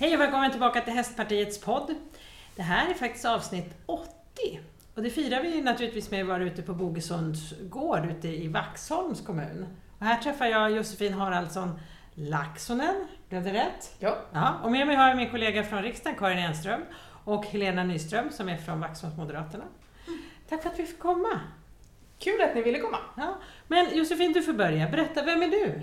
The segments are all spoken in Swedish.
Hej och välkommen tillbaka till Hästpartiets podd. Det här är faktiskt avsnitt 80 och det firar vi naturligtvis med att vara ute på Bogesunds gård ute i Vaxholms kommun. Och här träffar jag Josefin Haraldsson Laxonen, blev det rätt? Ja. ja. Och med mig har jag min kollega från riksdagen, Karin Enström, och Helena Nyström som är från Vaxholmsmoderaterna. Tack för att vi fick komma. Kul att ni ville komma. Ja. Men Josefin, du får börja. Berätta, vem är du?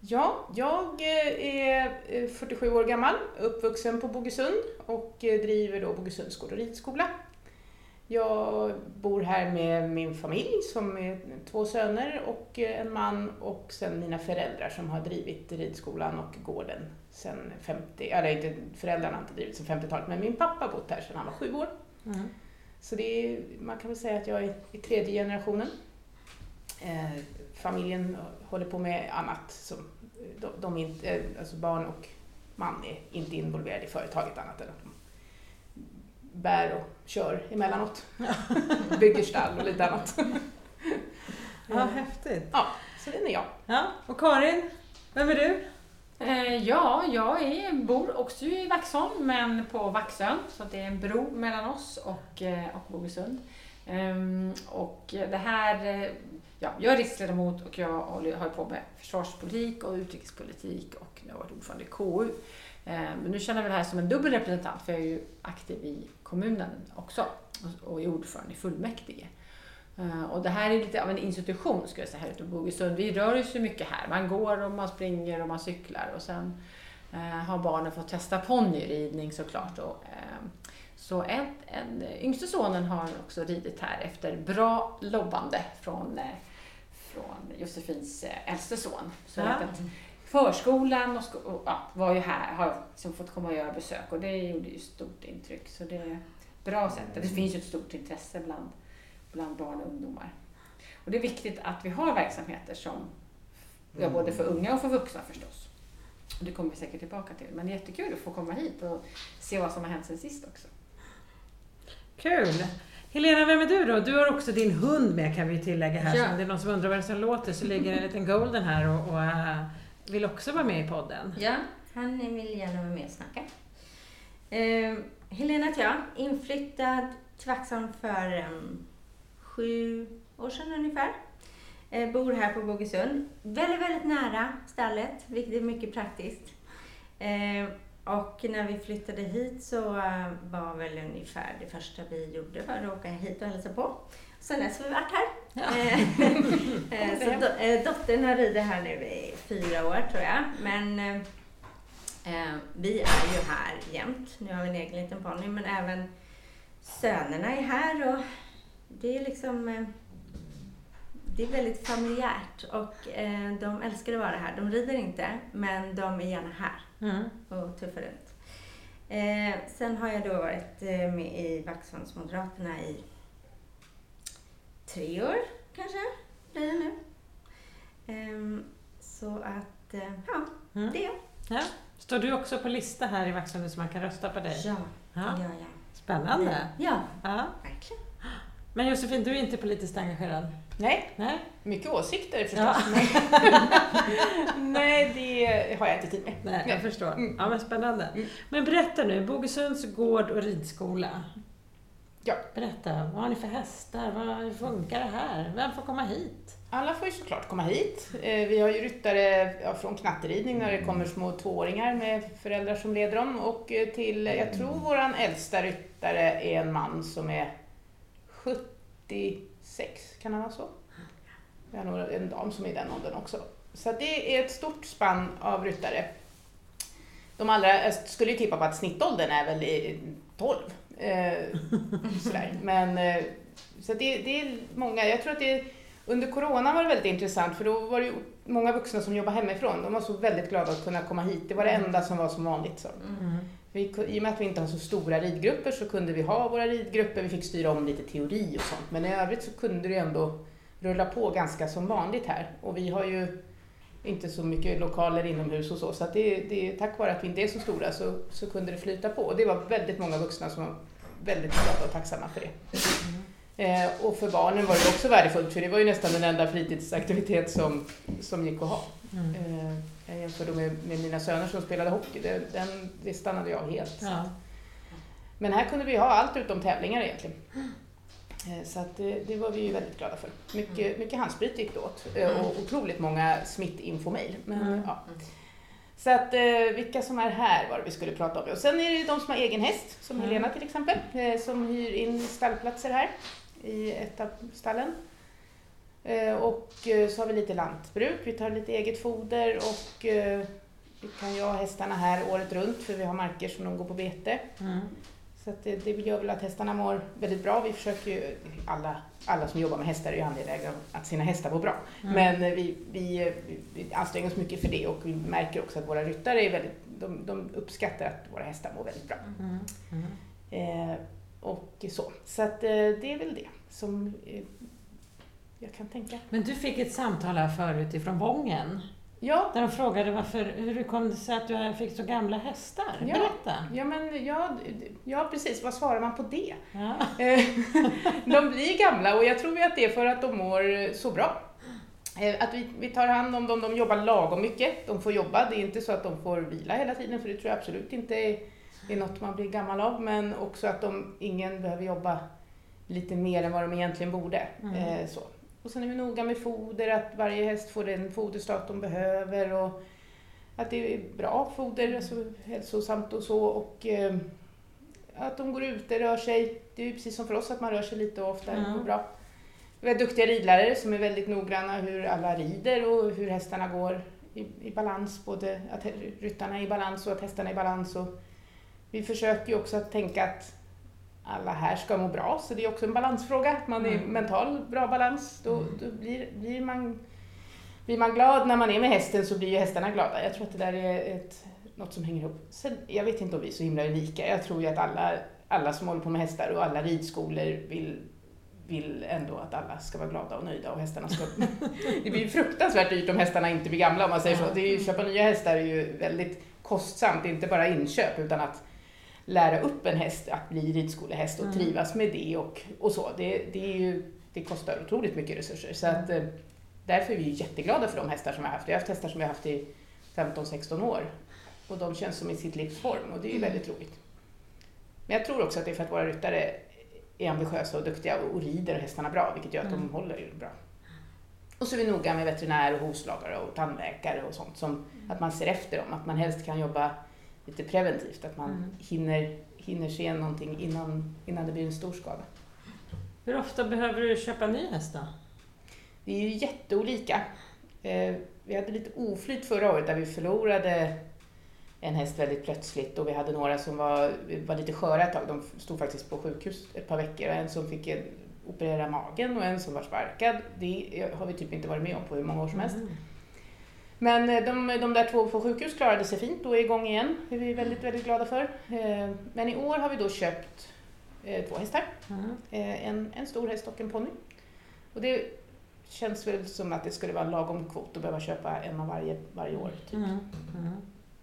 Ja, jag är 47 år gammal, uppvuxen på Bogesund och driver då Bogesunds gård och ridskola. Jag bor här med min familj som är två söner och en man och sen mina föräldrar som har drivit ridskolan och gården sen 50, eller inte, föräldrarna har inte drivit sen 50-talet men min pappa har bott här sedan han var sju år. Mm. Så det är, man kan väl säga att jag är i tredje generationen. Eh, familjen håller på med annat. Som, de, de inte, eh, alltså barn och man är inte involverade i företaget annat än att de bär och kör emellanåt. Bygger stall och lite annat. Ja, häftigt. Ja, så den är jag. Ja, och Karin, vem är du? Eh, ja, jag är, bor också i Vaxholm, men på Vaxön. Så det är en bro mellan oss och, eh, och Bogesund. Um, och det här, eh, ja, jag är riksdagsledamot och jag håller, har på med försvarspolitik och utrikespolitik och nu har jag varit ordförande i KU. Eh, men nu känner jag mig här som en dubbel representant för jag är ju aktiv i kommunen också och, är ordförande i fullmäktige. Eh, och det här är lite av en institution skulle jag säga här ute på Bogesund. Vi rör oss ju mycket här. Man går och man springer och man cyklar och sen eh, har barnen fått testa ponnyridning såklart. Och, så en, en, yngste sonen har också ridit här efter bra lobbande från, från Josefins äldste son. Så ja. att förskolan och, och ja, var ju här, har liksom fått komma och göra besök och det gjorde ju stort intryck. Så det är bra sätt. Det finns ju ett stort intresse bland, bland barn och ungdomar. Och det är viktigt att vi har verksamheter som, ja, både för unga och för vuxna förstås. Det kommer vi säkert tillbaka till. Men det är jättekul att få komma hit och se vad som har hänt sen sist också. Kul! Helena, vem är du då? Du har också din hund med kan vi tillägga här. Ja. Så om det är någon som undrar vad det som låter så ligger en liten golden här och, och uh, vill också vara med i podden. Ja, han vill gärna vara med och snacka. Eh, Helena heter jag, inflyttad till Vaxholm för um, sju år sedan ungefär. Eh, bor här på Bogesund. Väldigt, väldigt nära stallet, vilket är mycket praktiskt. Eh, och när vi flyttade hit så uh, var väl ungefär det första vi gjorde var att åka hit och hälsa på. Sen dess har vi varit här. Ja. eh, så do, eh, dottern har ridit här nu i fyra år tror jag. Men eh, vi är ju här jämt. Nu har vi en egen liten ponny men även sönerna är här och det är liksom eh, det är väldigt familjärt och eh, de älskar att vara här. De rider inte men de är gärna här Mm. och tuffar runt. Eh, sen har jag då varit eh, med i Vaxholmsmoderaterna i tre år kanske, blir det nu. Ehm, så att, eh, ja, Mm. det jag. Ja. Står du också på lista här i Vaxholm så man kan rösta på dig? Ja, Ja. ja, ja. Spännande! Ja, Ja. verkligen. Men Josefin, du är inte politiskt engagerad? Nej, Nej? mycket åsikter förstås. Ja. Nej. Nej, det har jag inte tid med. Nej, jag förstår. Mm. Ja, men spännande. Mm. Men berätta nu, Bogesunds gård och ridskola. Ja. Berätta, vad har ni för hästar? Vad, hur funkar det här? Vem får komma hit? Alla får ju såklart komma hit. Eh, Vi har ju ryttare från knatteridning när det kommer små tvååringar med föräldrar som leder dem och eh, till, jag tror våran äldsta ryttare är en man som är 76, kan han vara så? Vi har nog en dam som är i den åldern också. Så det är ett stort spann av ryttare. De allra, jag skulle ju tippa på att snittåldern är väl i 12. Eh, sådär. Men, eh, så det, det är många, jag tror att det under corona var det väldigt intressant för då var det många vuxna som jobbar hemifrån. De var så väldigt glada att kunna komma hit. Det var det enda som var som vanligt. Så. Mm. Vi, I och med att vi inte har så stora ridgrupper så kunde vi ha våra ridgrupper. Vi fick styra om lite teori och sånt. Men i övrigt så kunde det ändå rulla på ganska som vanligt här. Och vi har ju inte så mycket lokaler inomhus och så. Så att det, det, tack vare att vi inte är så stora så, så kunde det flyta på. Och det var väldigt många vuxna som var väldigt glada och tacksamma för det. Eh, och för barnen var det också värdefullt för det var ju nästan den enda fritidsaktivitet som, som gick att ha. Mm. Eh, jag jämförde med, med mina söner som spelade hockey, det, den, det stannade jag helt. Ja. Men här kunde vi ha allt utom tävlingar egentligen. Eh, Så att det, det var vi ju väldigt glada för. Mycket, mycket handsprit gick det åt eh, och otroligt många smittinfomail. Men, Mm. ja. Så att eh, vilka som är här var det vi skulle prata om. Och sen är det de som har egen häst, som Mm. Helena till exempel, eh, som hyr in stallplatser här i ett av stallen. Eh, Och eh, så har vi lite lantbruk, vi tar lite eget foder och eh, vi kan ju ha hästarna här året runt för vi har marker som de går på bete. Mm. Så det, det gör väl att hästarna mår väldigt bra. Vi försöker ju, alla, alla som jobbar med hästar är ju angelägna att sina hästar mår bra. Mm. Men vi, vi, vi anstränger oss mycket för det och vi märker också att våra ryttare är väldigt, de, de uppskattar att våra hästar mår väldigt bra. Mm. Mm. Eh, och så. Så att eh, det är väl det som eh, jag kan tänka. Men du fick ett samtal här förut ifrån Vången. Ja, Där de frågade varför, hur kom det sig att du fick så gamla hästar. Ja. Berätta. ja, men ja, ja, precis. Vad svarar man på det? Ja. Eh, de blir gamla och jag tror att det är för att de mår så bra. Att vi, vi tar hand om dem, de jobbar lagom mycket. De får jobba, det är inte så att de får vila hela tiden för det tror jag absolut inte är, är något man blir gammal av. Men också att de, ingen behöver jobba lite mer än vad de egentligen borde. Mm. Eh, så. Och sen är vi noga med foder, att varje häst får den foderstat de behöver och att det är bra foder, alltså hälsosamt och så. Och, eh, att de går ute, rör sig. Det är ju precis som för oss att man rör sig lite och ofta. Mm. Det bra. Vi har duktiga ridlärare som är väldigt noggranna hur alla rider och hur hästarna går i, i balans. Både att ryttarna är i balans och att hästarna är i balans. Och vi försöker ju också att tänka att alla här ska må bra, så det är också en balansfråga. Att man är Mm. mental bra balans. Då, Mm. då blir, blir, man, blir man glad när man är med hästen så blir ju hästarna glada. Jag tror att det där är ett, något som hänger ihop. Sen, jag vet inte om vi är så himla unika. Jag tror ju att alla, alla som håller på med hästar och alla ridskolor vill vill ändå att alla ska vara glada och nöjda och hästarna ska... det blir ju fruktansvärt dyrt om hästarna inte blir gamla om man säger så. Det är ju, köpa nya hästar är ju väldigt kostsamt, inte bara inköp utan att lära upp en häst att bli ridskolehäst och Mm. trivas med det och, och så. Det, det, är ju, det kostar otroligt mycket resurser. Så att, eh, därför är vi jätteglada för de hästar som vi har haft. Vi har haft hästar som vi har haft i 15-16 år och de känns som i sitt livs form och det är ju väldigt roligt. Men jag tror också att det är för att våra ryttare är ambitiösa och duktiga och rider hästarna bra, vilket gör att Mm. de håller ju bra. Och så är vi noga med veterinär och hovslagare och tandläkare och sånt, som att man ser efter dem, att man helst kan jobba lite preventivt, att man Mm. hinner, hinner se någonting innan, innan det blir en stor skada. Hur ofta behöver du köpa ny häst då? Det är ju jätteolika. Eh, vi hade lite oflyt förra året där vi förlorade en häst väldigt plötsligt och vi hade några som var, var lite sköra ett tag. De stod faktiskt på sjukhus ett par veckor och en som fick en- operera magen och en som var sparkad. Det har vi typ inte varit med om på hur många år som helst. Mm. Men eh, de, de där två på sjukhus klarade sig fint och är igång igen. Det är vi väldigt, väldigt glada för. Eh, Men i år har vi då köpt eh, två hästar. Mm. En, en stor häst och en ponny. Och det känns väl som att det skulle vara en lagom kvot att behöva köpa en av varje, varje år. Typ. Mm. Mm.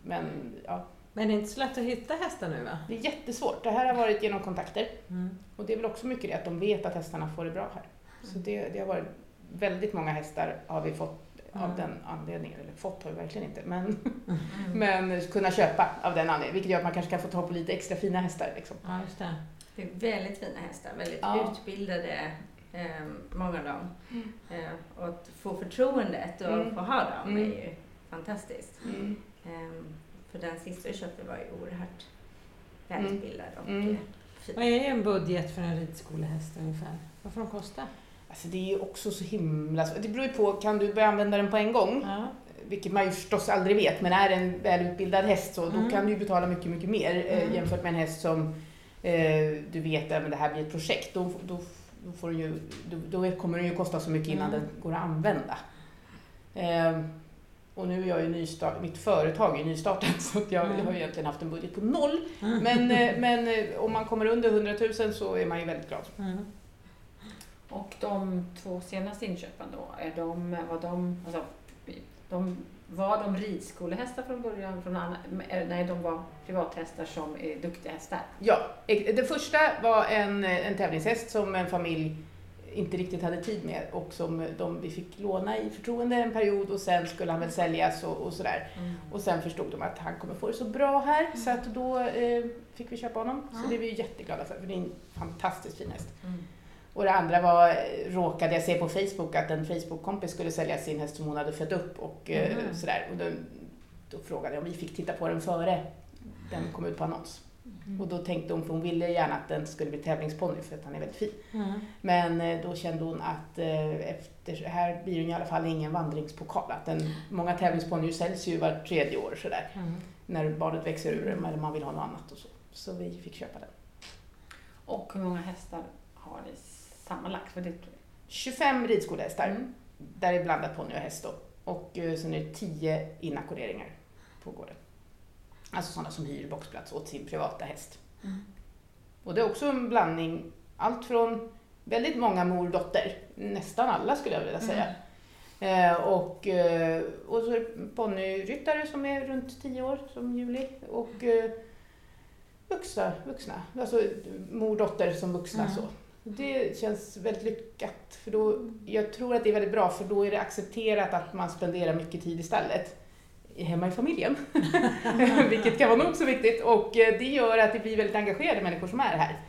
Men ja, Men det är inte så lätt att hitta hästar nu va? det är jättesvårt. Det här har varit genom kontakter. Mm. Och det är väl också mycket det att de vet att hästarna får det bra här. Så det, det har varit väldigt många hästar har vi fått av Mm. den anledningen. Eller fått har vi verkligen inte. Men, Mm. men kunna köpa av den anledningen. Vilket gör att man kanske kan få ta på lite extra fina hästar. Liksom. Ja, just det. Det är väldigt fina hästar, väldigt Ja. utbildade, eh, många av dem. Mm. Eh, och att få förtroendet och Mm. få ha dem Mm. är ju fantastiskt. Mm. Eh, för den sista vi köpte var ju oerhört Mm. välutbildad och Mm. fin. Vad är en budget för en ridskolehäst ungefär? Vad får de kosta? Alltså det är ju också så himla. Det beror ju på, kan du börja använda den på en gång? Ja. Vilket man ju förstås aldrig vet, men är det en välutbildad häst så då Mm. kan du ju betala mycket, mycket mer eh, Mm. jämfört med en häst som eh, du vet att det här blir ett projekt. Då, då, då, får du ju, då, då kommer den ju kosta så mycket innan Mm. den går att använda. Eh, och nu är jag ju nystart, mitt företag är nystartat så jag, Mm. jag har ju egentligen haft en budget på noll. Mm. Men, eh, men eh, om man kommer under 100 000 så är man ju väldigt glad. Mm. Och de två senaste inköpen då, är de, var de, alltså, de Var de ridskolehästar från början? Från anna, nej, de var privathästar som är duktiga hästar. Ja, ex- det första var en, en tävlingshäst som en familj inte riktigt hade tid med och som de, vi fick låna i förtroende en period och sen skulle han väl säljas och, och sådär. Och sen förstod de att han kommer få det så bra här så att då eh, fick vi köpa honom. Så Ja. det är vi jätteglada för, för det är en fantastiskt fin häst. Mm. Och det andra var, råkade jag se på Facebook att en Facebook-kompis skulle sälja sin häst som hon hade fött upp och Mhm. sådär. Och då, då frågade jag om vi fick titta på den före den kom ut på annons. Och då tänkte hon, för hon ville gärna att den skulle bli tävlingsponny för att han är väldigt fin. Mm. Men eh, då kände hon att eh, efter, här blir det i alla fall ingen vandringspokal. Att den, många tävlingsponnyer säljs ju var tredje år sådär. Mm. När barnet växer ur dem eller man vill ha något annat och så. Så vi fick köpa den. Och hur många hästar har ni sammanlagt? För det, 25 ridskolehästar. Mm. Där är blandat ponny och häst då. Och eh, sen är det 10 inackorderingar på gården. Alltså sådana som hyr boxplats åt sin privata häst. Mm. Och det är också en blandning, allt från väldigt många mor och dotter, nästan alla skulle jag vilja säga. Eh, och, eh, och så är det ponnyryttare som är runt 10 år, som Juli. Och eh, vuxna, vuxna, alltså mor och dotter som vuxna. Mm. Så. Det känns väldigt lyckat. För då, jag tror att det är väldigt bra för då är det accepterat att man spenderar mycket tid i stallet hemma i familjen. Vilket kan vara nog så viktigt och eh, det gör att det blir väldigt engagerade människor som är här.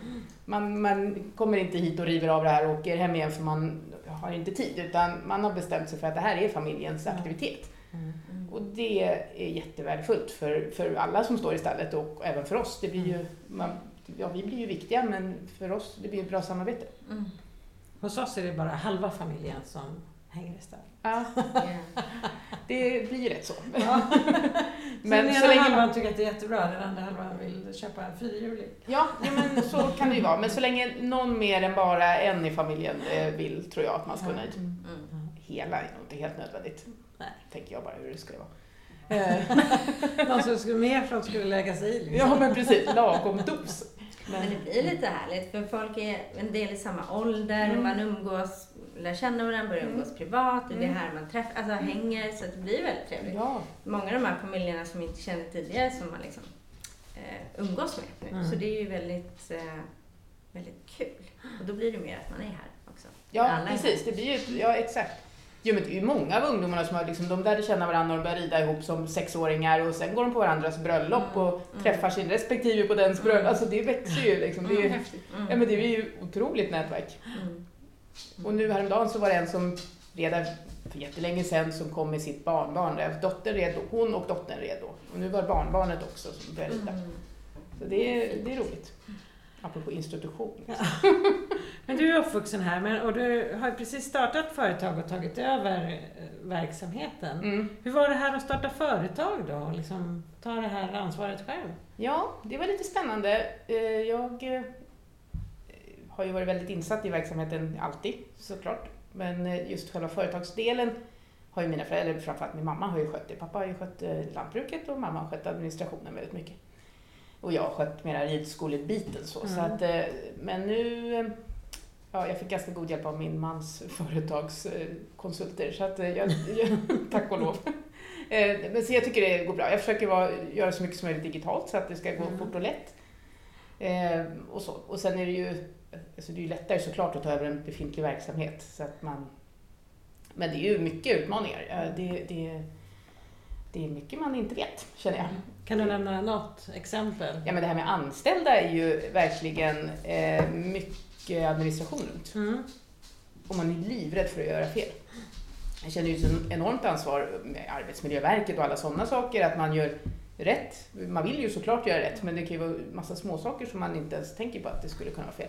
Man, man kommer inte hit och river av det här och åker hem igen för man har inte tid utan man har bestämt sig för att det här är familjens Mm. aktivitet. Mm. Och det är jättevärdefullt för, för alla som står i stallet och även för oss. Det blir ju, man, ja, vi blir ju viktiga men för oss det blir ett bra samarbete. Mm. Hos oss är det bara halva familjen som hänger i stall. Ja, det blir rätt så. Ja. Men den så ena länge halvan tycker att det är jättebra, den andra halvan vill köpa en fyrhjuling. Ja, ja men så kan det ju vara. Men så länge någon mer än bara en i familjen eh, vill tror jag att man ska vara nöjd. Mm. Mm. Hela är nog inte helt nödvändigt. Nej. Tänker jag bara hur det skulle vara. Eh, Någon som skulle, mer som skulle lägga sig i. Liksom. ja men precis, lagom dos. Men det blir lite härligt för folk är en del i samma ålder, Mm. man umgås, lär känna varandra, börjar Mm. umgås privat, det är Mm. här man träffar, alltså hänger, så det blir väldigt trevligt. Ja, Många av de här familjerna som inte känner tidigare som man liksom eh, umgås med nu. Mm. Så det är ju väldigt, eh, väldigt kul. Och då blir det mer att man är här också. ja precis. Det blir ju, ja exakt. Jo, men det är ju många av ungdomarna som har liksom, de lärde känna varandra och de började rida ihop som sexåringar och sen går de på varandras bröllop och Mm. träffar sin respektive på dens bröllop. Alltså det växer ju liksom. Det är, ju- häftigt. Mm. ja, men det är ju otroligt nätverk. Mm. Och nu häromdagen så var det en som redan för jättelänge sedan som kom med sitt barnbarn. Där Dottern red då, hon och dottern red då. Och nu var barnbarnet också som började rida. Mm. Så det är, det är roligt. Apropå institution. liksom. Men du är uppvuxen här men, och du har precis startat företag och tagit över eh, verksamheten. Mm. Hur var det här att starta företag då? och Liksom, ta det här ansvaret själv? Ja, det var lite spännande. Eh, Jag eh, har ju varit väldigt insatt i verksamheten alltid såklart. Men just själva företagsdelen har ju mina föräldrar, eller framförallt min mamma har ju skött det. Pappa har ju skött lantbruket och mamma har skött administrationen väldigt mycket. Och jag har skött mera ridskolebiten så. så Mm. att, eh, men nu, eh, ja jag fick ganska god hjälp av min mans företagskonsulter så att eh, jag, jag tack och lov. Men så jag tycker det går bra. Jag försöker vara, göra så mycket som möjligt digitalt så att det ska gå Mm. fort och lätt. Och, så. och sen är det ju alltså det är lättare såklart att ta över en befintlig verksamhet. Så att man, men det är ju mycket utmaningar. Det, det, det är mycket man inte vet, känner jag. Kan du nämna något exempel? Ja, men det här med anställda är ju verkligen eh, mycket administration runt. Mm. Och man är livrädd för att göra fel. Jag känner ju ett enormt ansvar med Arbetsmiljöverket och alla sådana saker, att man gör rätt. Man vill ju såklart göra rätt, men det kan ju vara massa små saker som man inte ens tänker på att det skulle kunna vara fel.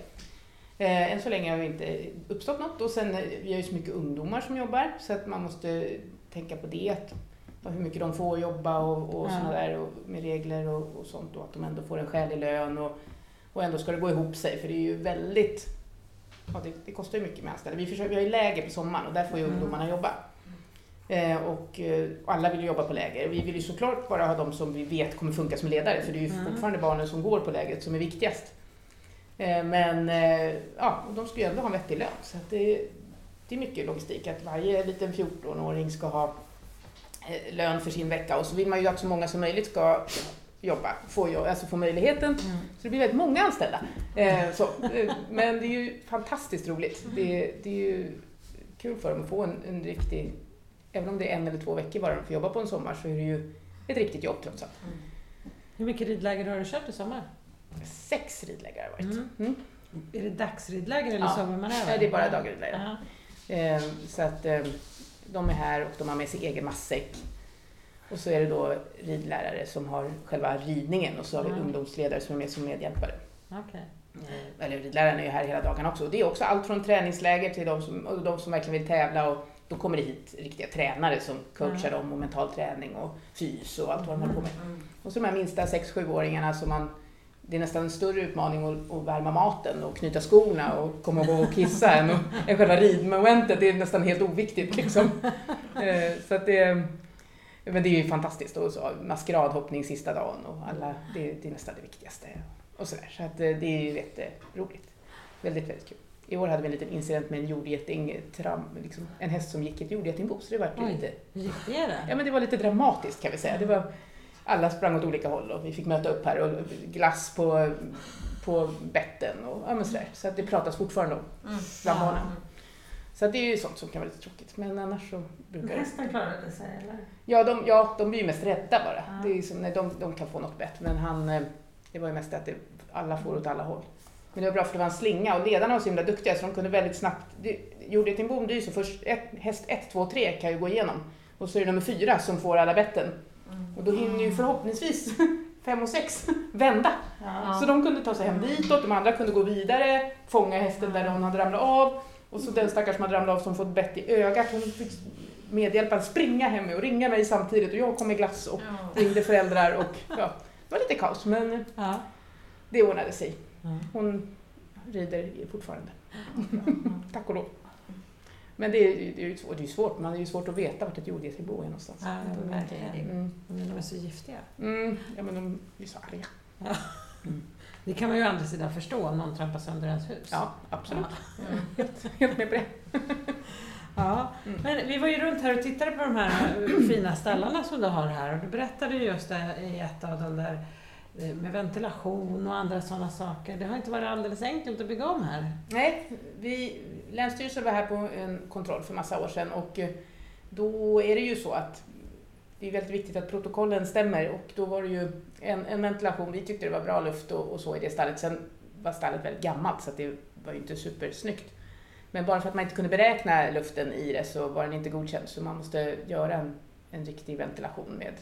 Eh, än så länge har det inte uppstått något och sen, eh, vi har ju så mycket ungdomar som jobbar så att man måste tänka på det, att, hur mycket de får jobba och, och Ja. där och med regler och, och sånt och att de ändå får en skälig lön och, och ändå ska det gå ihop sig för det är ju väldigt Ja, det, det kostar ju mycket med anställda. Vi, försöker, vi har ju läger på sommaren och där får ju Mm. ungdomarna jobba. Eh, och eh, alla vill ju jobba på läger. Vi vill ju såklart bara ha de som vi vet kommer funka som ledare för det är ju Mm. fortfarande barnen som går på lägret som är viktigast. Eh, men eh, ja, och de ska ju ändå ha en vettig lön. Så det, det är mycket logistik att varje liten 14-åring ska ha lön för sin vecka och så vill man ju att så många som möjligt ska jobba, få, alltså få möjligheten. Mm. Så det blir väldigt många anställda. Eh, så, eh, men det är ju fantastiskt roligt. Det, det är ju kul för dem att få en, en riktig, även om det är en eller två veckor bara de får jobba på en sommar så är det ju ett riktigt jobb trots allt. Hur mycket ridläger har du kört i sommar? Sex ridläger har det varit. Mm. Mm. Är det dagsridläger eller Ja. sover man över? Nej, det är bara dagridläger. Ja. Eh, så att eh, de är här och de har med sig egen matsäck. Och så är det då ridlärare som har själva ridningen och så har vi Mm. ungdomsledare som är med som medhjälpare. Okej. Eh, Eller ridlärarna är ju här hela dagarna också. Och det är också allt från träningsläger till de som, de som verkligen vill tävla. Och då kommer det hit riktiga tränare som coachar dem och mental träning och fys och allt vad de håller på med. Mm. Och så de här minsta 6-7-åringarna som man det är nästan en större utmaning att, att värma maten och knyta skorna och komma ihåg att kissa än, och, än själva ridmomentet. Det är nästan helt oviktigt liksom. Eh, så att det, men det är ju fantastiskt. Och så maskeradhoppning sista dagen och alla, det, det är nästan det viktigaste. Och så där. så att eh, det är ju jätteroligt. Väldigt, väldigt kul. I år hade vi en liten incident med en jordgeting, tram, liksom, en häst som gick i ett jordgetingbo. Så det var Oj. lite Hur gick det då? Ja, men det var lite dramatiskt kan vi säga. Det var, alla sprang åt olika håll och vi fick möta upp här och glass på, på betten och ja, men sådär. Så att det pratas fortfarande om Mm. bland barnen. Så att det är ju sånt som kan vara lite tråkigt. Men annars så brukar det... Hästen klarade sig eller? Ja, de, ja, de blir ju mest rädda bara. Ja. Det är som, nej, de, de kan få något bett. Men han, eh, det var ju mest att det, alla får åt alla håll. Men det var bra för det var en slinga och ledarna var så himla duktiga så de kunde väldigt snabbt... Det, gjorde det till en bom, det är ju så först ett, häst 1, 2, 3 kan ju gå igenom. Och så är det nummer 4 som får alla betten. Mm. Och då hinner ju förhoppningsvis 5 och 6 vända. Ja. Så de kunde ta sig hem ditåt, de andra kunde gå vidare, fånga hästen där hon hade ramlat av. Och så den stackars som hade ramlat av som fått bett i ögat, hon fick medhjälparen springa hem och ringa mig samtidigt och jag kom med glass och Ja. ringde föräldrar och ja, det var lite kaos men Ja. det ordnade sig. Hon rider fortfarande, tack och lov. Men det är, det är ju svårt, det är svårt, man är ju svårt att veta vart ett jordgetingbo är någonstans. Ja, verkligen. Mm. Men de är så giftiga. Mm, ja men de är så arga. Det kan man ju å andra sidan förstå om någon trampar sönder ens hus. Ja, absolut. Ja. Helt med på det. Ja, Mm. men vi var ju runt här och tittade på de här fina stallarna som du har här och du berättade ju just det i ett av dem där eh, Eh, med ventilation och andra sådana saker. Det har inte varit alldeles enkelt att bygga om här. Nej, vi, Länsstyrelsen var här på en kontroll för massa år sedan och eh, då är det ju så att det är väldigt viktigt att protokollen stämmer och då var det ju en, en ventilation, vi tyckte det var bra luft och, och så i det stallet. Sen var stallet väldigt gammalt så att det var ju inte supersnyggt. Men bara för att man inte kunde beräkna luften i det så var den inte godkänd så man måste göra en, en riktig ventilation med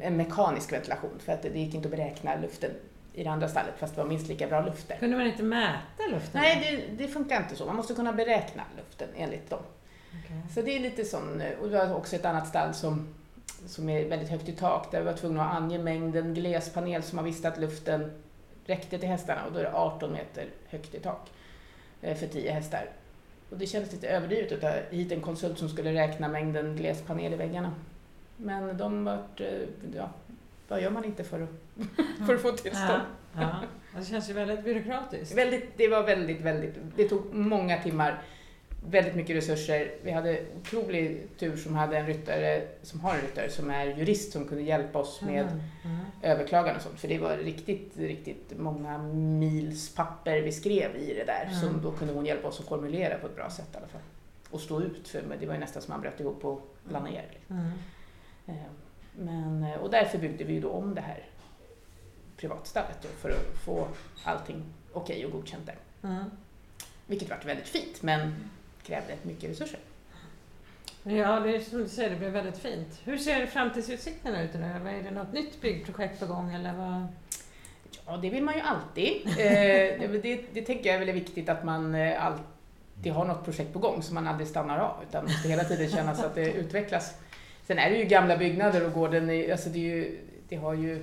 en mekanisk ventilation för att det gick inte att beräkna luften i det andra stallet fast det var minst lika bra luft där. Kunde man inte mäta luften? Nej, det, det funkar inte så. Man måste kunna beräkna luften enligt dem. Okej. Så det är lite sån, och det var också ett annat stall som, som är väldigt högt i tak där vi var tvungna att ange mängden glespanel som har visst att luften räckte till hästarna och då är det 18 meter högt i tak eh, för 10 hästar. Och det kändes lite överdrivet att ta hit en konsult som skulle räkna mängden glespanel i väggarna. Men de vart, eh, ja, vad gör man inte för att, för att få tillstånd? Ja, ja. Det känns ju väldigt byråkratiskt. Väldigt, det var väldigt, väldigt, det tog många timmar, väldigt mycket resurser. Vi hade otrolig tur som hade en ryttare, som har en ryttare som är jurist som kunde hjälpa oss med Mm, mm. överklagan och sånt. För det var riktigt, riktigt många mils papper vi skrev i det där. Mm. Som då kunde hon hjälpa oss att formulera på ett bra sätt i alla fall. Och stå ut för, men det var ju nästan som man bröt ihop och la ner. Mm. Eh, Men, eh, och därför byggde vi då om det här privatstallet för att få allting okej och godkänt där. Mm. Vilket vart väldigt fint men krävde mycket resurser. Ja, det är som du säger, det blev väldigt fint. Hur ser framtidsutsikterna ut? Vad Är det något nytt byggprojekt på gång eller vad? Ja, det vill man ju alltid. Eh, det, det, det tänker jag är väldigt viktigt att man alltid har något projekt på gång så man aldrig stannar av utan måste hela tiden känna så att det utvecklas. Sen är det ju gamla byggnader och gården, är, alltså det, är ju, det har ju,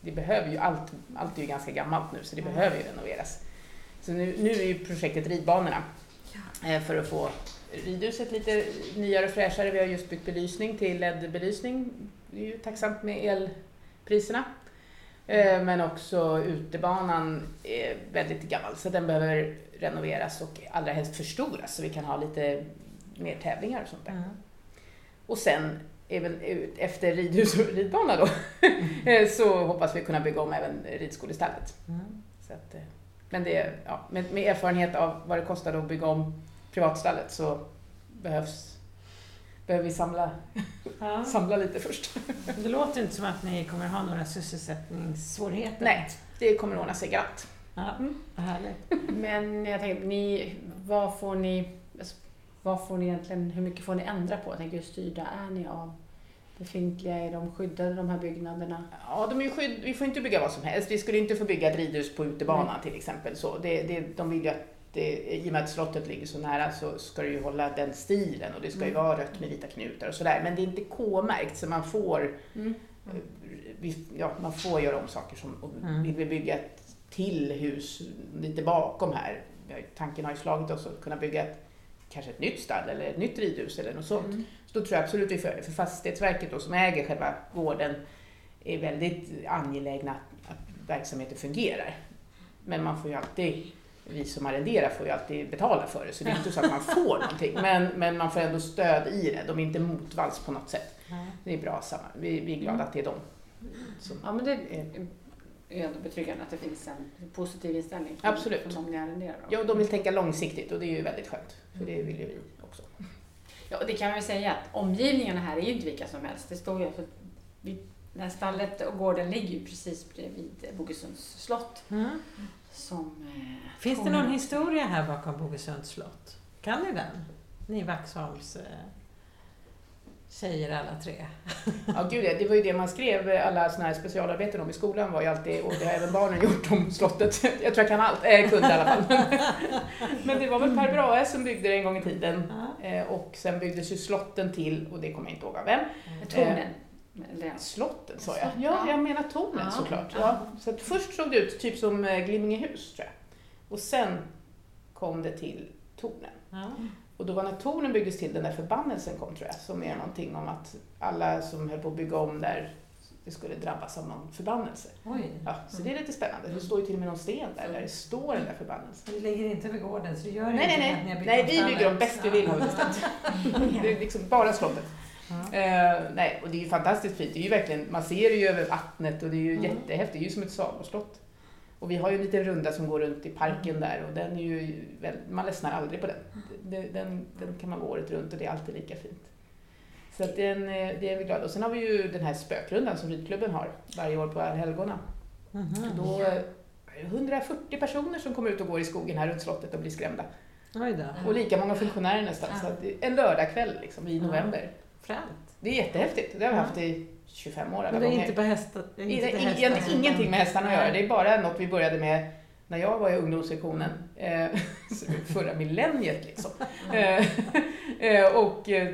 det behöver ju, allt, allt är ju ganska gammalt nu så det Mm. behöver ju renoveras. Så nu, nu är ju projektet ridbanorna eh, för att få ridhuset lite nyare och fräschare. Vi har just bytt belysning till LED-belysning. Det är ju tacksamt med elpriserna. Eh, Men också utebanan är väldigt gammal så den behöver renoveras och allra helst förstoras så vi kan ha lite mer tävlingar och sånt där. Mm. Och sen även ut efter ridhus och ridbana då, eh, så hoppas vi kunna bygga om även ridskolestallet. Mm. Så att, eh, men det, ja, med, med erfarenhet av vad det kostade att bygga om privatstallet så behövs, behöver vi samla, Ja. samla lite först. Det låter inte som att ni kommer ha några sysselsättningssvårigheter. Nej, det kommer ordna sig galant. Ja, Mm. härligt. Men jag tänker, ni, vad får ni, vad får ni egentligen, hur mycket får ni ändra på? Jag tänker, hur styrda är ni av befintliga? Är de skyddade de här byggnaderna? Ja, de är skydd, vi får inte bygga vad som helst. Vi skulle inte få bygga ett ridhus på utebanan till exempel. Så det, det, de vill ju att det, I och med att slottet ligger så nära så ska det ju hålla den stilen och det ska ju Mm. vara rött med vita knutar och sådär. Men det är inte K-märkt så man får, Mm. eh, vi, ja, man får göra om saker. Som, Mm. Vill vi bygga ett till hus lite bakom här, tanken har ju slagit oss att kunna bygga ett, kanske ett nytt stall eller ett nytt ridhus eller något sånt. Mm. Så då tror jag absolut vi det. För Fastighetsverket då, som äger själva gården är väldigt angelägna att, att verksamheten fungerar. Men man får ju alltid, vi som arrenderar får ju alltid betala för det. Så det är inte så att man får någonting. Men, men man får ändå stöd i det. De är inte motvalls på något sätt. Det är bra samma. Vi, vi är glada att det är de. Som, Ja, men det är är ändå betryggande att det finns en positiv inställning från, Absolut. från de ni arrenderar. ja, de vill tänka långsiktigt och det är ju väldigt skönt. För det vill ju vi också. Ja, och det kan man väl säga att omgivningarna här är ju inte vilka som helst. Det står ju för vi, det här stallet och gården ligger ju precis bredvid Bogesunds slott. Mm. Som, eh, Finns det någon historia här bakom Bogesunds slott? Kan ni den? Ni Vaxholms eh, tjejer alla tre. Ja, gud ja, det var ju det man skrev alla såna här specialarbeten om i skolan var ju alltid, och det har även barnen gjort om slottet. Jag tror jag kan allt, äh, kunde i alla fall. Men det var väl Per Brahe som byggde det en gång i tiden. Ja. Eh, Och sen byggdes ju slotten till, och det kommer jag inte ihåg av vem. Tornen. Eller- Slotten sa jag. Ja, ja. jag menar tornen Ja, såklart. ja. Så att först såg det ut typ som eh, Glimmingehus tror jag. Och sen kom det till tornen. Ja. Och då var när tornen byggdes till den där förbannelsen kom tror jag, som är någonting om att alla som höll på att bygga om där, det skulle drabbas av någon förbannelse. Oj. Ja, så det är lite spännande. Det står ju till och med någon sten där, där det står den där förbannelsen. Det ligger inte vid gården så det gör Nej, inte nej, att ni har nej. Nej, vi bygger dem bäst vi vill har vi bestämt. Det är liksom bara slottet. Ja. Eh, nej, och det är ju fantastiskt fint. Det är ju verkligen, man ser det ju över vattnet och det är ju Mm. jättehäftigt. Det är ju som ett sagoslott. Och vi har ju en liten runda som går runt i parken där och den är ju, man ledsnar aldrig på den. Den, den. den kan man gå året runt och det är alltid lika fint. Så att den, eh, det är vi glada Och sen har vi ju den här spökrundan som ridklubben har varje år på allhelgona. Mhm. Då eh, är det 140 personer som kommer ut och går i skogen här runt slottet och blir skrämda. Då. Och lika många funktionärer nästan. Så en lördagkväll liksom, i november. Fränt. Det är jättehäftigt. Det har vi haft i 25 år alla Men det är gånger. inte på hästar? Inte egentligen hästar, ingenting med hästarna att göra. Det är bara något vi började med när jag var i ungdomssektionen, eh, förra millenniet liksom. Eh, eh, och eh,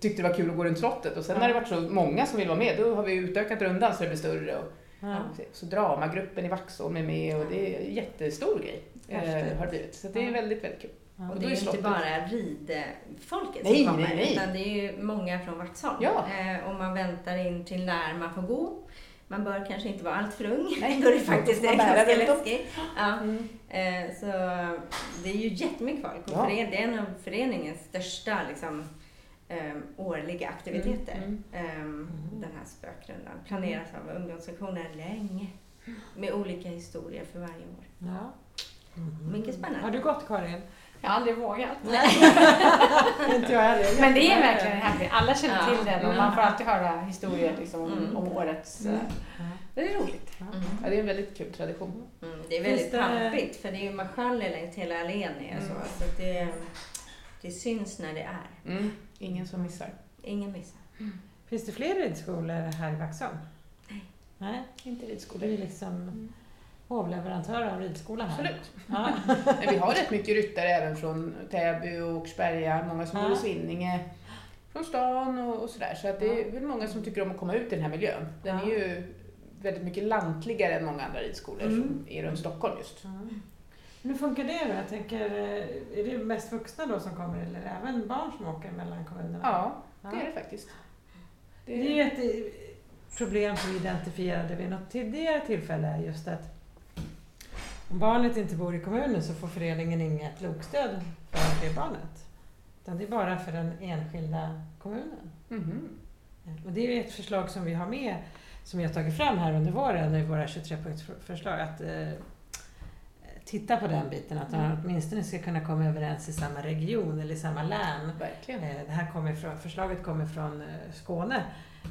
tyckte det var kul att gå runt slottet. Och sen när det varit så många som vill vara med, då har vi utökat rundan så det blir större. Och, Ja. så dramagruppen i Vaxholm är med och det är en jättestor grej. Eh, har det blivit. Så det är väldigt, väldigt kul. Ja. Och det är ju inte bara ridfolket Nej, som kommer, nej, nej. utan det är ju många från Vaxholm. Ja. Eh, och man väntar in till när man får gå. Man bör kanske inte vara allt för ung, Nej, då är det faktiskt är ganska läskigt. Ja. Mm. Eh, så det är ju jättemycket folk och Ja. det är en av föreningens största liksom, eh, årliga aktiviteter. Mm, Eh, Den här spökrundan planeras av ungdomssektionen länge med olika historier för varje år. Ja. Mycket spännande. Har du gått Karin? Jag har aldrig vågat. inte jag heller. Men det är verkligen häftigt. Alla känner Ja. till den och man får alltid höra historier liksom, om, Mm. om årets... Mm. eh, Det är roligt. Mm. Ja, det är en väldigt kul tradition. Mm, det är väldigt det- pampigt för det är ju marschaller längs hela allén. är Så, Mm. så att det, det syns när det är. Mm. Ingen som missar. Ingen missar. Finns det fler ridskolor här i Vaxholm? Nej. Nej, Inte det ridskolor. är liksom hovleverantör av ridskola här. Absolut. Ja. Men vi har rätt mycket ryttare även från Täby och Åkersberga, många som Ja. bor i Svinninge, från stan och, och sådär. Så att det är väl många som tycker om att komma ut i den här miljön. Den Ja. är ju väldigt mycket lantligare än många andra ridskolor Mm. som är runt Stockholm just. Ja. Hur funkar det då? Jag tänker, eh, är det mest vuxna då som kommer eller även barn som åker mellan kommunerna? Ja, Ja. det är det faktiskt. Det är ju ett eh, problem som vi identifierade vid något tidigare tillfälle, just att om barnet inte bor i kommunen så får föreningen inget lokstöd för det barnet. Utan det är bara för den enskilda kommunen. Mhm. Och det är ett förslag som vi har med, som vi har tagit fram här under våren i våra 23-punktsförslag, att eh, titta på den biten, att man åtminstone ska kunna komma överens i samma region eller i samma län. Verkligen. Eh, Det här kommer från, förslaget kommer från eh, Skåne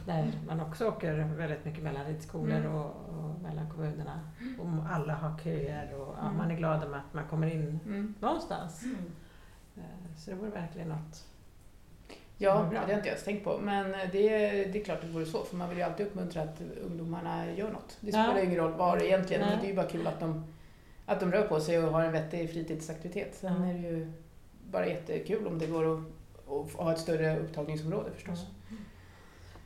där man också åker väldigt mycket mellan ridskolor Mm. och, och mellan kommunerna. Och alla har köer och ja, Mm. man är glad om att man kommer in Mm. någonstans. Mm. Eh, Så det vore verkligen något. Ja, det har jag inte ens tänkt på. Men det, det är klart att det vore så, för man vill ju alltid uppmuntra att ungdomarna gör något. Det Ja. spelar ju ingen roll var egentligen, Nej. men det är ju bara kul att de, att de rör på sig och har en vettig fritidsaktivitet. Sen Ja. är det ju bara jättekul om det går att, att ha ett större upptagningsområde förstås.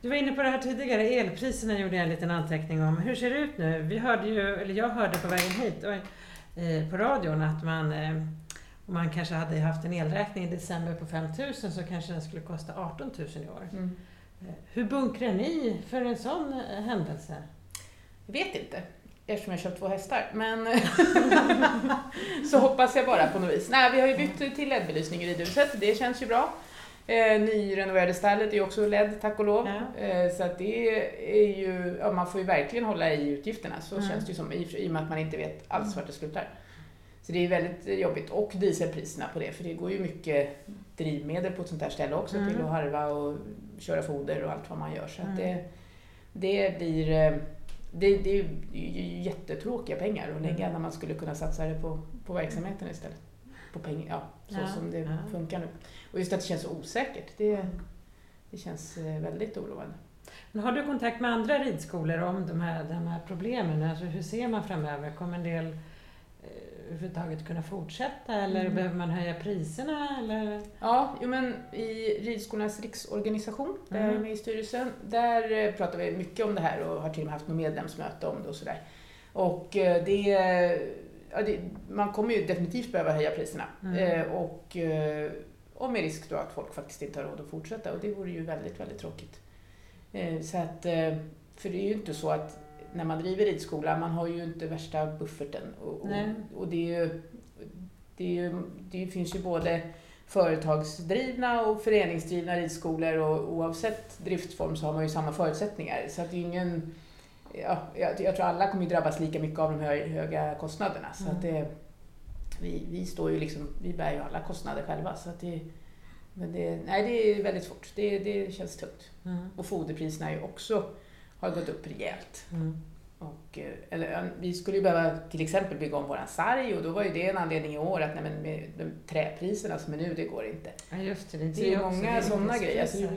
Du var inne på det här tidigare, elpriserna gjorde jag en liten anteckning om. Hur ser det ut nu? Vi hörde ju, eller jag hörde på vägen hit oj, eh, på radion att man eh, om man kanske hade haft en elräkning i december på 5 000 så kanske den skulle kosta 18 000 i år. Mm. Eh, Hur bunkrar ni för en sån händelse? Jag vet inte, eftersom jag köpt två hästar. Men så hoppas jag bara på något vis. Nej, vi har ju bytt till LED-belysning i ridhuset, det känns ju bra. Eh, nyrenoverade stallet är ju också LED, tack och lov. Ja. Eh, så att det är ju, ja, man får ju verkligen hålla i utgifterna, så Mm. känns det ju som, i, i och med att man inte vet alls vart det slutar. Så det är väldigt jobbigt. Och dieselpriserna på det, för det går ju mycket drivmedel på ett sånt här ställe också Mm. till att harva och köra foder och allt vad man gör. Så Mm. det, det blir eh, det, det är ju jättetråkiga pengar att lägga Mm. när man skulle kunna satsa det på, på verksamheten istället. På pengar, ja, så Ja, som det ja. funkar nu. Och just att det känns så osäkert, det, det känns eh, väldigt oroande. Men har du kontakt med andra ridskolor om de här, de här problemen? Alltså hur ser man framöver? Kommer en del överhuvudtaget kunna fortsätta eller Mm. behöver man höja priserna? Eller? Ja, jo, men i Ridskolornas riksorganisation, där jag är Mm. med i styrelsen, där eh, pratar vi mycket om det här och har till och med haft något medlemsmöte om det och sådär. Och eh, det, ja, det, man kommer ju definitivt behöva höja priserna. Mm. Eh, och, och med risk då att folk faktiskt inte har råd att fortsätta och det vore ju väldigt, väldigt tråkigt. Så att, för det är ju inte så att när man driver ridskola, man har ju inte värsta bufferten. Och, och, och det, är ju, det, är ju, det finns ju både företagsdrivna och föreningsdrivna ridskolor och oavsett driftsform så har man ju samma förutsättningar. Så att det är ingen, ja, jag, jag tror alla kommer ju drabbas lika mycket av de hö, höga kostnaderna. Så Mm. att det, vi, vi står ju liksom, vi bär ju alla kostnader själva. Så att det, men det, nej, det är väldigt svårt. Det, det känns tungt. Mm. Och foderpriserna är ju också, har gått upp rejält. Mm. Och, eh, eller, vi skulle ju behöva till exempel bygga om våran sarg och då var ju det en anledning i år att nej, men med de träpriserna som är nu, det går inte. Ja just det, det det är många sådana grejer. Alltså,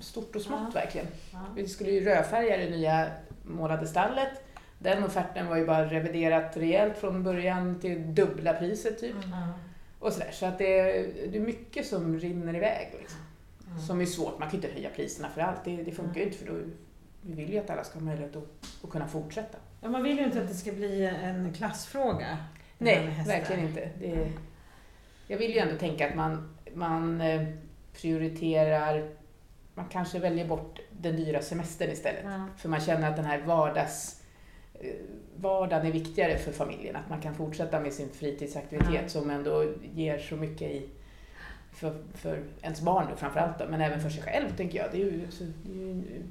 stort och smått Ja. verkligen. Ja. Vi skulle ju rödfärga det nya målade stallet. Den offerten var ju bara reviderat rejält från början till dubbla priset typ. Ja. Och sådär. Så att det, det är mycket som rinner iväg. Liksom. Ja. Som är svårt. Man kan ju inte höja priserna för allt. Det, det funkar ju inte för då, vi vill ju att alla ska ha möjlighet att, att kunna fortsätta. Ja, man vill ju inte att det ska bli en klassfråga. Nej, verkligen inte. Det, jag vill ju ändå tänka att man, man eh, prioriterar, man kanske väljer bort den dyra semestern istället. Ja. För man känner att den här vardags, eh, vardagen är viktigare för familjen. Att man kan fortsätta med sin fritidsaktivitet Ja. som ändå ger så mycket i, för, för ens barn då, framförallt, men även för sig själv tänker jag. Det är ju så, det är ju,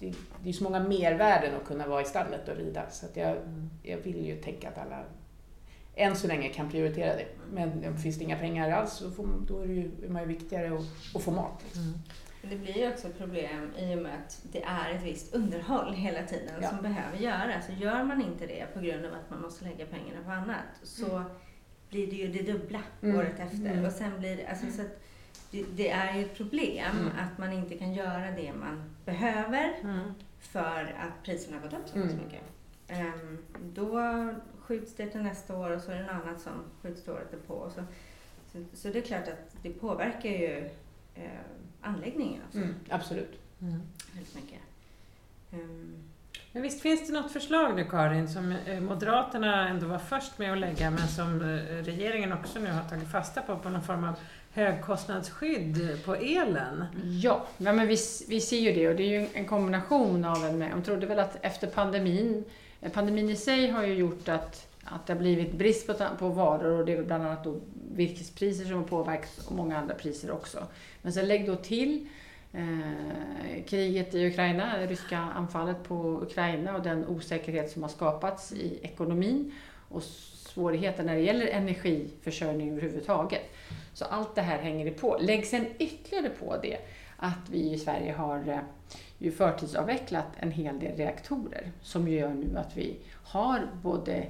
det, det är så många mervärden att kunna vara i stallet och rida. Så att jag, Mm. jag vill ju tänka att alla än så länge kan prioritera det. Men om finns det inga pengar alls så får, då är, det ju, är man ju viktigare att, att få mat. Liksom. Mm. Det blir ju också ett problem i och med att det är ett visst underhåll hela tiden Ja. som behöver göras. Så gör man inte det på grund av att man måste lägga pengarna på annat så blir det ju det dubbla Mm. året efter. Mm. Och sen blir det, alltså, så att det, det är ju ett problem Mm. att man inte kan göra det man behöver Mm. för att priserna har gått upp så Mm. mycket. Ehm, då skjuts det till nästa år och så är det något annat som skjuts till året på. Så, så, så det är klart att det påverkar ju eh, anläggningen också, Mm, absolut. Mm. väldigt mycket. Ehm, Men visst finns det något förslag nu Karin som eh, Moderaterna ändå var först med att lägga men som eh, regeringen också nu har tagit fasta på, på någon form av högkostnadsskydd på elen. Ja, ja men vi, vi ser ju det och det är ju en kombination av en med. De trodde väl att efter pandemin, pandemin i sig har ju gjort att, att det har blivit brist på, på varor och det är väl bland annat då virkespriser som har påverkats och många andra priser också. Men sen lägg då till eh, kriget i Ukraina, det ryska anfallet på Ukraina och den osäkerhet som har skapats i ekonomin och svårigheter när det gäller energiförsörjning överhuvudtaget. Så allt det här hänger på. Lägg sen ytterligare på det att vi i Sverige har eh, ju förtidsavvecklat en hel del reaktorer som gör nu att vi har både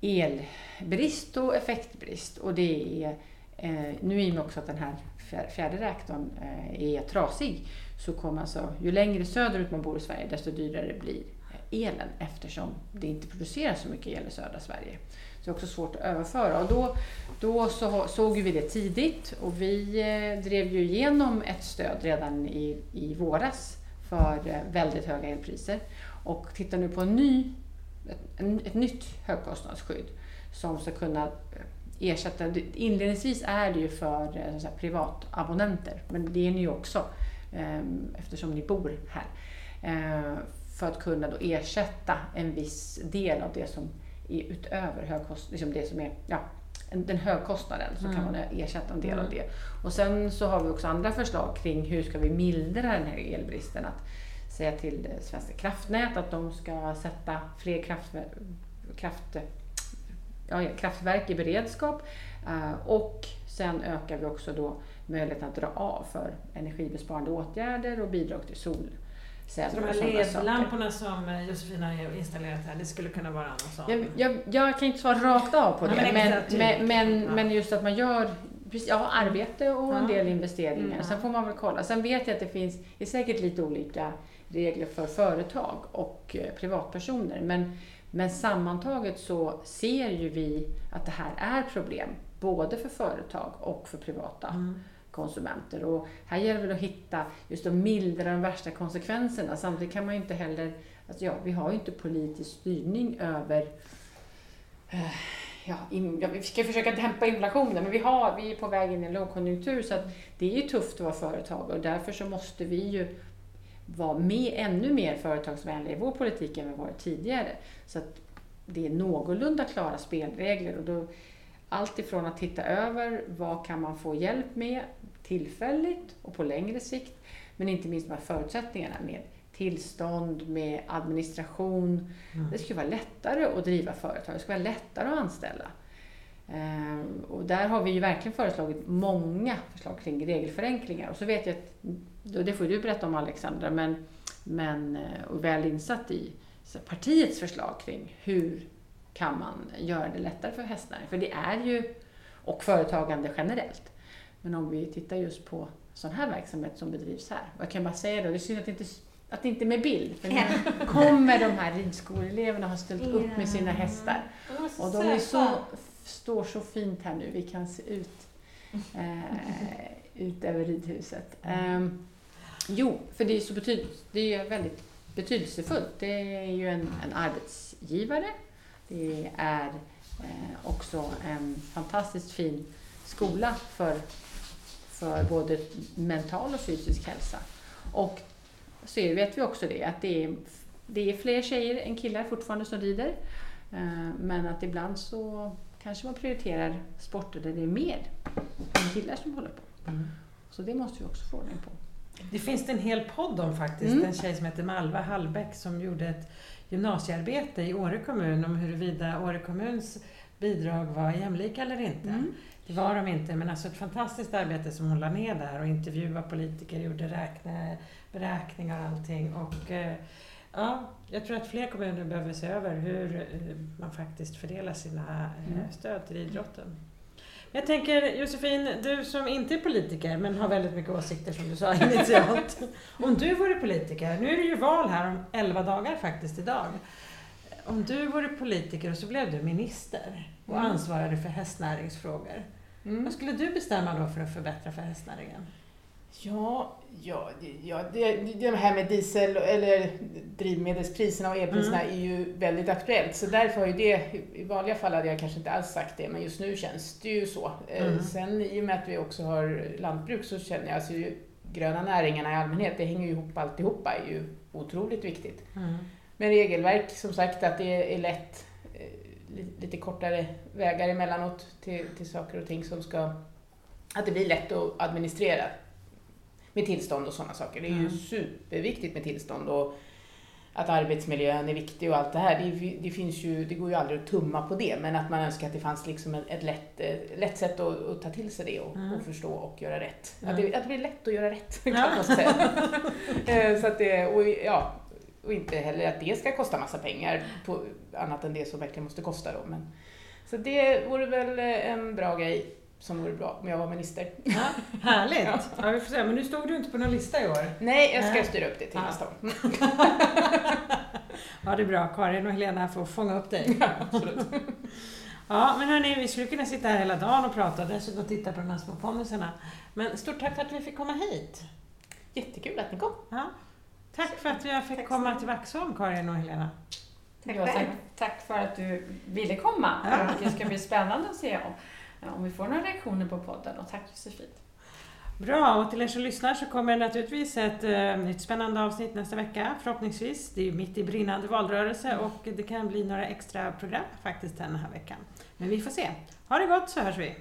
elbrist och effektbrist. Och det är, eh, nu i och med också att den här fjärde reaktorn eh, är trasig så kommer alltså, ju längre söderut man bor i Sverige desto dyrare blir elen eftersom det inte produceras så mycket el i södra Sverige. Så det är också svårt att överföra. Och då, då så såg vi det tidigt och vi eh, drev ju igenom ett stöd redan i, i våras för eh, väldigt höga elpriser och tittar nu på en ny, ett, ett nytt högkostnadsskydd som ska kunna eh, ersätta, inledningsvis är det ju för säga, privatabonnenter, men det är ni ju också eftersom ni bor här för att kunna då ersätta en viss del av det som är utöver högkost, liksom det som är, ja, den högkostnaden så mm. kan man ersätta en del mm. av det. Och sen så har vi också andra förslag kring hur ska vi mildra den här elbristen. Att säga till Svenska kraftnät att de ska sätta fler kraft, kraft, ja, kraftverk i beredskap. Uh, och sen ökar vi också då möjligheten att dra av för energibesparande åtgärder och bidrag till sol så de här ledlamporna som eh, Josefin har installerat här, det skulle kunna vara någon sån? Jag, jag, jag kan inte svara rakt av på det, ja, men, men, men, ja. men, just att man gör ja, arbete och en del investeringar. Mm. Sen får man väl kolla. Sen vet jag att det finns, det är säkert lite olika regler för företag och eh, privatpersoner. Men, men sammantaget så ser ju vi att det här är problem, både för företag och för privata. Mm konsumenter. Och här gäller det att hitta, just att mildra de värsta konsekvenserna. Samtidigt kan man ju inte heller, alltså ja, vi har ju inte politisk styrning över eh, Ja, in, ja, vi ska försöka dämpa inflationen, men vi, har, vi är på väg in i en lågkonjunktur så att det är ju tufft att vara företag och därför så måste vi ju vara med, ännu mer företagsvänliga i vår politik än vi varit tidigare. Så att det är någorlunda klara spelregler. Och då, allt ifrån att titta över vad kan man få hjälp med tillfälligt och på längre sikt. Men inte minst de här förutsättningarna med tillstånd, med administration. Mm. Det ska vara lättare att driva företag, det ska vara lättare att anställa. Ehm, och där har vi ju verkligen föreslagit många förslag kring regelförenklingar. Och så vet jag att, det får du berätta om Alexandra, men, men eh, och väl insatt i partiets förslag kring hur kan man göra det lättare för hästnäringen. För det är ju, och företagande generellt, men om vi tittar just på sån här verksamhet som bedrivs här. Och jag kan bara säga då, det är synd att det inte, att det inte är med bild. För nu kommer de här ridskoleeleverna har ställt upp med sina hästar. Och de är så, står så fint här nu. Vi kan se ut, eh, ut över ridhuset. Um, jo, för det är, så betyd, det är väldigt betydelsefullt. Det är ju en, en arbetsgivare. Det är eh, också en fantastiskt fin skola för för både mental och fysisk hälsa. Och så vet vi också det, att det är, det är fler tjejer än killar fortfarande som rider. Eh, men att ibland så kanske man prioriterar sporter där det är mer än killar som håller på. Mm. Så det måste vi också få ordning på. Det finns det en hel podd om faktiskt. Mm. En tjej som heter Malva Hallbäck som gjorde ett gymnasiearbete i Åre kommun om huruvida Åre kommuns bidrag var jämlika eller inte. Mm. Det var de inte, men alltså ett fantastiskt arbete som hon la ner där och intervjuade politiker, gjorde räkne, beräkningar och allting. Och, eh, ja, jag tror att fler kommuner behöver se över hur eh, man faktiskt fördelar sina eh, mm. stöd till idrotten. Jag tänker Josefin, du som inte är politiker men har väldigt mycket åsikter som du sa initialt. Om du vore politiker, nu är det ju val här om 11 dagar faktiskt idag. Om du vore politiker och så blev du minister och mm. ansvarade för hästnäringsfrågor. Mm. Vad skulle du bestämma då för att förbättra för hästnäringen? Ja, ja, ja det, det här med diesel eller drivmedelspriserna och elpriserna mm. är ju väldigt aktuellt. Så därför har ju det, i vanliga fall hade jag kanske inte alls sagt det, men just nu känns det ju så. Eh, mm. Sen i och med att vi också har lantbruk så känner jag, alltså gröna näringarna i allmänhet, det hänger ju ihop alltihopa, är ju otroligt viktigt. Mm. Men regelverk, som sagt, att det är lätt lite kortare vägar emellanåt till, till saker och ting som ska... Att det blir lätt att administrera. med tillstånd och sådana saker. Det är ju Mm. superviktigt med tillstånd och att arbetsmiljön är viktig och allt det här. Det, det, finns ju, det går ju aldrig att tumma på det, men att man önskar att det fanns liksom ett, ett lätt, eh, lätt sätt att, att ta till sig det och, Mm. och förstå och göra rätt. Ja. Att, det, att det blir lätt att göra rätt, kan Ja. man säga. Eh, Så att det, och, ja, och inte heller att det ska kosta massa pengar, på, annat än det som verkligen måste kosta. Då. Men, så det vore väl eh, en bra grej som vore bra om jag var minister. Ja, härligt! Ja, vi får se. Men nu stod du inte på någon lista i år. Nej, jag ska Nej. styra upp det till Ja. nästa år. Ja, det är bra. Karin och Helena får fånga upp dig. Absolut. Ja, men hörni, vi skulle kunna sitta här hela dagen och prata och dessutom titta på de här små ponnysarna. Men stort tack för att vi fick komma hit. Jättekul att ni kom. Ja. Tack för att jag fick Tack komma till Vaxholm, Karin och Helena. Tack Ja, tack, tack för att du ville komma. Ja. Det ska bli spännande att se om, om vi får några reaktioner på podden. Och tack Josefin. Bra, och till er som lyssnar så kommer naturligtvis ett eh, nytt spännande avsnitt nästa vecka, förhoppningsvis. Det är ju mitt i brinnande valrörelse och det kan bli några extra program faktiskt den här veckan. Men vi får se. Ha det gott så hörs vi!